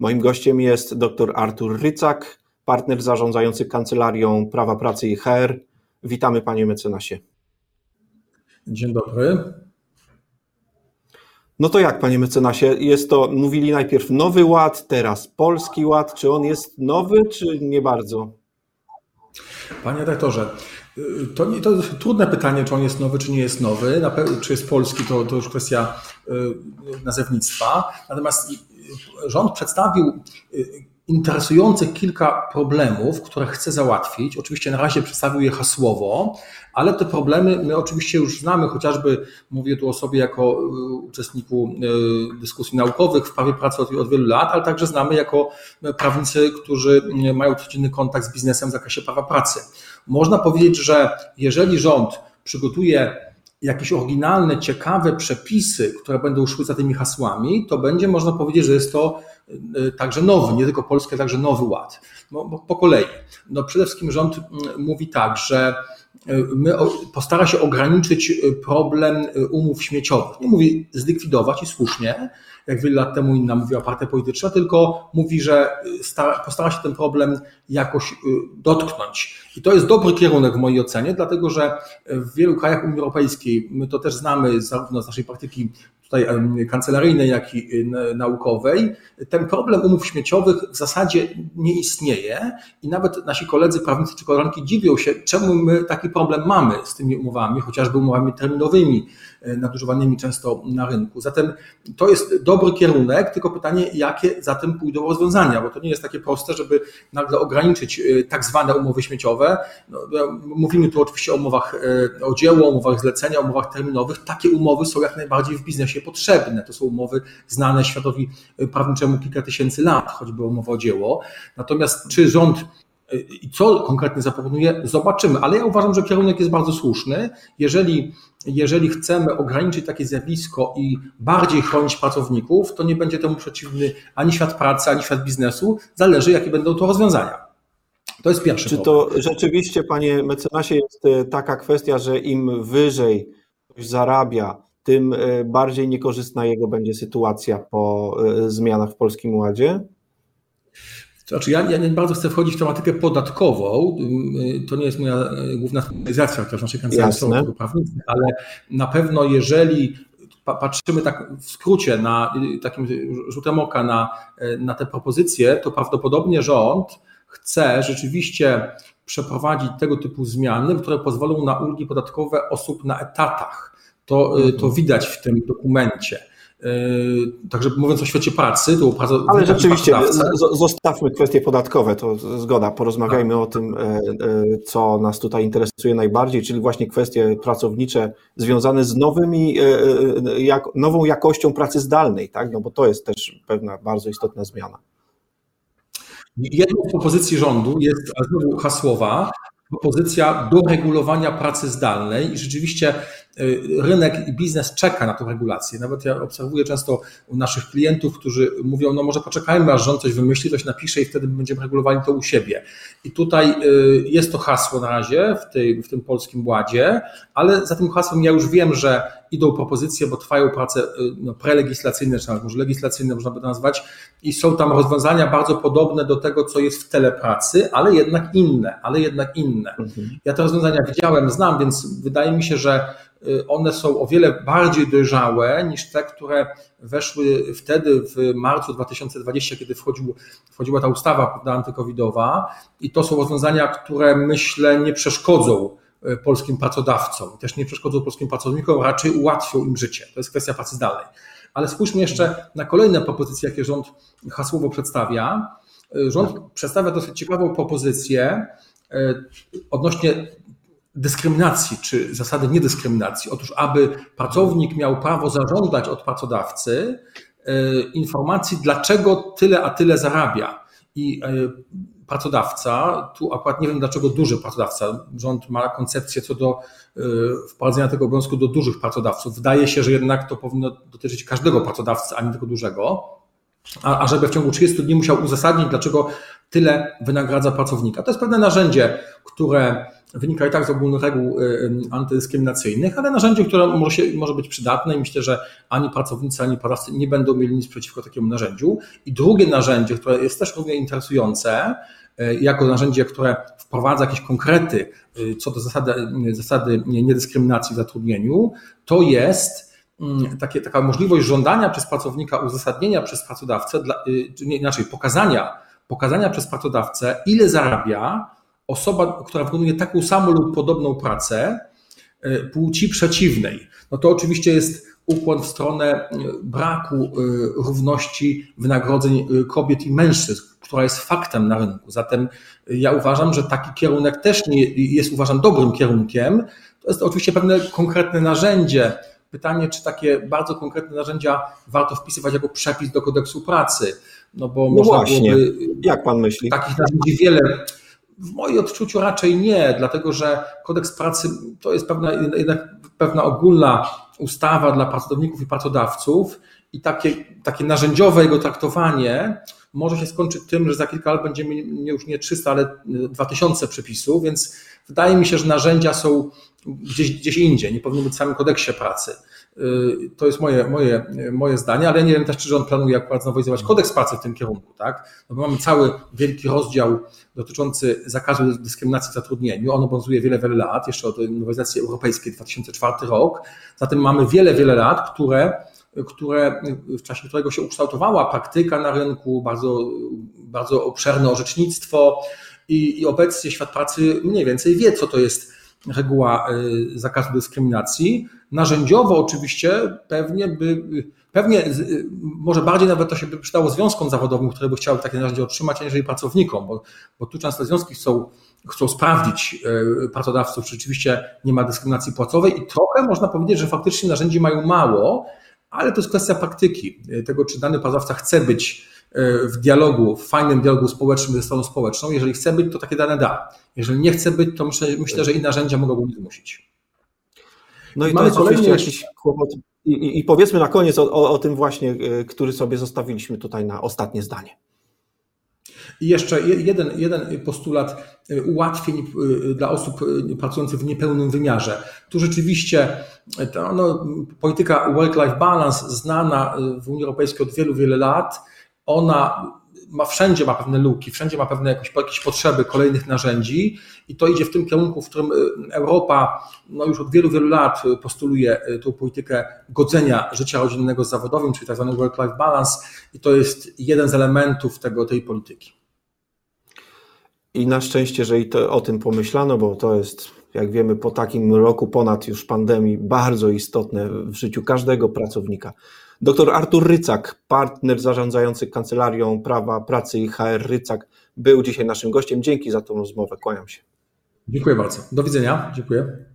Moim gościem jest dr Artur Rycak, partner zarządzający Kancelarią Prawa Pracy i HR. Witamy panie mecenasie. Dzień dobry. No to jak, panie mecenasie, jest to, mówili najpierw nowy ład, teraz polski ład. Czy on jest nowy, czy nie bardzo? Panie redaktorze, to, nie, to trudne pytanie, czy on jest nowy, czy nie jest nowy. czy jest polski, to, to już kwestia y, nazewnictwa. Natomiast rząd przedstawił y, interesujących kilka problemów, które chce załatwić. Oczywiście na razie przedstawił je hasłowo, ale te problemy my oczywiście już znamy, chociażby mówię tu o sobie jako y, uczestniku y, dyskusji naukowych w prawie pracy od, od wielu lat, ale także znamy jako prawnicy, którzy mają codzienny kontakt z biznesem w zakresie prawa pracy. Można powiedzieć, że jeżeli rząd przygotuje jakieś oryginalne, ciekawe przepisy, które będą szły za tymi hasłami, to będzie można powiedzieć, że jest to także nowy, nie tylko polski, ale także nowy ład. No, po kolei. No przede wszystkim rząd mm, mówi tak, że y, my postara się ograniczyć y, problem umów śmieciowych. Nie mówi zlikwidować i słusznie, jak wiele lat temu inna mówiła partia polityczna, tylko mówi, że postara się ten problem jakoś dotknąć. I to jest dobry kierunek w mojej ocenie, dlatego że w wielu krajach Unii Europejskiej, my to też znamy zarówno z naszej praktyki tutaj kancelaryjnej, jak i y, naukowej, ten problem umów śmieciowych w zasadzie nie istnieje i nawet nasi koledzy prawnicy czy koleżanki dziwią się, czemu my taki problem mamy z tymi umowami, chociażby umowami terminowymi, y, nadużywanymi często na rynku. Zatem to jest dobry kierunek, tylko pytanie, jakie za tym pójdą rozwiązania, bo to nie jest takie proste, żeby nagle ograniczyć y, tak zwane umowy śmieciowe. No, mówimy tu oczywiście o umowach o dzieło, umowach zlecenia, umowach terminowych. Takie umowy są jak najbardziej w biznesie potrzebne. To są umowy znane światowi prawniczemu kilka tysięcy lat, choćby umowa o dzieło. Natomiast czy rząd i co konkretnie zaproponuje, zobaczymy. Ale ja uważam, że kierunek jest bardzo słuszny. Jeżeli, jeżeli chcemy ograniczyć takie zjawisko i bardziej chronić pracowników, to nie będzie temu przeciwny ani świat pracy, ani świat biznesu. Zależy, jakie będą to rozwiązania. To jest pierwszy Czy to rzeczywiście, panie mecenasie, jest e, taka kwestia, że im wyżej ktoś zarabia, tym e, bardziej niekorzystna jego będzie sytuacja po e, zmianach w Polskim Ładzie? Znaczy, ja, ja nie bardzo chcę wchodzić w tematykę podatkową. E, to nie jest moja główna specjalizacja, chociaż nasze kancelarii są prawnicy, ale na pewno jeżeli patrzymy tak w skrócie na takim rzutem oka na, na te propozycje, to prawdopodobnie rząd chce rzeczywiście przeprowadzić tego typu zmiany, które pozwolą na ulgi podatkowe osób na etatach to, y, to mhm. widać w tym dokumencie. Y, także mówiąc o świecie pracy, to bardzo. Ale rzeczywiście, zostawmy kwestie podatkowe, to zgoda. Porozmawiajmy tak. o tym, e, e, co nas tutaj interesuje najbardziej, czyli właśnie kwestie pracownicze związane z nowymi, e, jak, nową jakością pracy zdalnej, tak? No bo to jest też pewna bardzo istotna zmiana. Jedną z propozycji rządu jest, znowu hasłowa, propozycja do regulowania pracy zdalnej i rzeczywiście rynek i biznes czeka na tę regulację. Nawet ja obserwuję często u naszych klientów, którzy mówią, no może poczekajmy, aż rząd coś wymyśli, coś napisze i wtedy będziemy regulowali to u siebie. I tutaj y, jest to hasło na razie w, tej, w tym polskim ładzie, ale za tym hasłem ja już wiem, że idą propozycje, bo trwają prace y, no, prelegislacyjne, czy nawet może legislacyjne można by to nazwać, i są tam rozwiązania bardzo podobne do tego, co jest w telepracy, ale jednak inne, ale jednak inne. Mhm. Ja te rozwiązania widziałem, znam, więc wydaje mi się, że y, one są o wiele bardziej dojrzałe niż te, które weszły wtedy w marcu 2020, kiedy wchodził, wchodziła ta ustawa antykowidowa i to są rozwiązania, które myślę nie przeszkodzą y, polskim pracodawcom, też nie przeszkodzą polskim pracownikom, raczej ułatwią im życie. To jest kwestia pracy zdalnej. Ale spójrzmy jeszcze na kolejne propozycje, jakie rząd hasłowo przedstawia. Rząd tak. przedstawia dosyć ciekawą propozycję odnośnie dyskryminacji czy zasady niedyskryminacji. Otóż, aby pracownik miał prawo zażądać od pracodawcy e, informacji, dlaczego tyle a tyle zarabia. I e, pracodawca, tu akurat nie wiem dlaczego duży pracodawca, rząd ma koncepcję co do y, wprowadzenia tego obowiązku do dużych pracodawców. Wydaje się, że jednak to powinno dotyczyć każdego pracodawcy, a nie tylko dużego. a, a żeby w ciągu 30 dni musiał uzasadnić, dlaczego tyle wynagradza pracownika. To jest pewne narzędzie, które wynika i tak z ogólnych reguł y, y, antydyskryminacyjnych, ale narzędzie, które może, się, może być przydatne i myślę, że ani pracownicy, ani pracodawcy nie będą mieli nic przeciwko takiemu narzędziu. I drugie narzędzie, które jest też równie interesujące, y, jako narzędzie, które wprowadza jakieś konkrety co do zasady, zasady niedyskryminacji w zatrudnieniu, to jest mm, takie, taka możliwość żądania przez pracownika uzasadnienia przez pracodawcę, dla, czy inaczej pokazania, pokazania przez pracodawcę, ile zarabia osoba, która wykonuje taką samą lub podobną pracę e, płci przeciwnej. No to oczywiście jest ukłon w stronę e, braku e, równości wynagrodzeń kobiet i mężczyzn, która jest faktem na rynku. Zatem ja uważam, że taki kierunek też nie jest uważam dobrym kierunkiem. To jest oczywiście pewne konkretne narzędzie. Pytanie, czy takie bardzo konkretne narzędzia warto wpisywać jako przepis do kodeksu pracy. No bo no można właśnie. byłoby. Jak pan myśli? Takich narzędzi wiele w moim odczuciu raczej nie, dlatego że kodeks pracy to jest pewna, jednak pewna ogólna ustawa dla pracowników i pracodawców i takie, takie narzędziowe jego traktowanie może się skończyć tym, że za kilka lat będziemy już nie 300, ale 2000 przepisów, więc wydaje mi się, że narzędzia są gdzieś, gdzieś indziej, nie powinny być w samym kodeksie pracy. Y, to jest moje, moje, moje zdanie, ale ja nie wiem też, czy rząd planuje akurat znowelizować kodeks pracy w tym kierunku, tak? No bo mamy cały wielki rozdział dotyczący zakazu dyskryminacji w zatrudnieniu. On obowiązuje wiele, wiele lat, jeszcze od nowelizacji europejskiej 2004 rok. Zatem mamy wiele, wiele lat, które, które w czasie którego się ukształtowała praktyka na rynku, bardzo, bardzo obszerne orzecznictwo i, i obecnie świat pracy mniej więcej wie, co to jest reguła y, zakazu dyskryminacji. Narzędziowo oczywiście pewnie by, pewnie może bardziej nawet to się by przydało związkom zawodowym, które by chciały takie narzędzie otrzymać, aniżeli pracownikom, bo, bo tu często związki chcą, chcą sprawdzić y, pracodawców, czy rzeczywiście nie ma dyskryminacji płacowej i trochę można powiedzieć, że faktycznie narzędzi mają mało, ale to jest kwestia praktyki, y, tego czy dany pracodawca chce być w dialogu, w fajnym dialogu społecznym ze stroną społeczną. Jeżeli chce być, to takie dane da. Jeżeli nie chce być, to myślę, myślę że inne narzędzia mogą mnie zmusić. No i Mamy to jest oczywiście jakiś kłopot. I, i, I, powiedzmy na koniec o, o, o, tym właśnie, e, który sobie zostawiliśmy tutaj na ostatnie zdanie. I jeszcze jeden, jeden postulat e, ułatwień e, dla osób pracujących w niepełnym wymiarze. Tu rzeczywiście to, no, polityka work-life balance znana w Unii Europejskiej od wielu, wielu lat, ona ma, wszędzie ma pewne luki, wszędzie ma pewne jakieś, jakieś potrzeby kolejnych narzędzi i to idzie w tym kierunku, w którym Europa no już od wielu, wielu lat postuluje tą politykę godzenia życia rodzinnego z zawodowym, czyli tak zwany work-life balance i to jest jeden z elementów tego, tej polityki. I na szczęście, że i to, o tym pomyślano, bo to jest, jak wiemy, po takim roku ponad już pandemii bardzo istotne w życiu każdego pracownika. Dr Artur Rycak, partner zarządzający Kancelarią Prawa Pracy i HR Rycak, był dzisiaj naszym gościem. Dzięki za tą rozmowę. Kłaniam się. Dziękuję bardzo. Do widzenia. Dziękuję.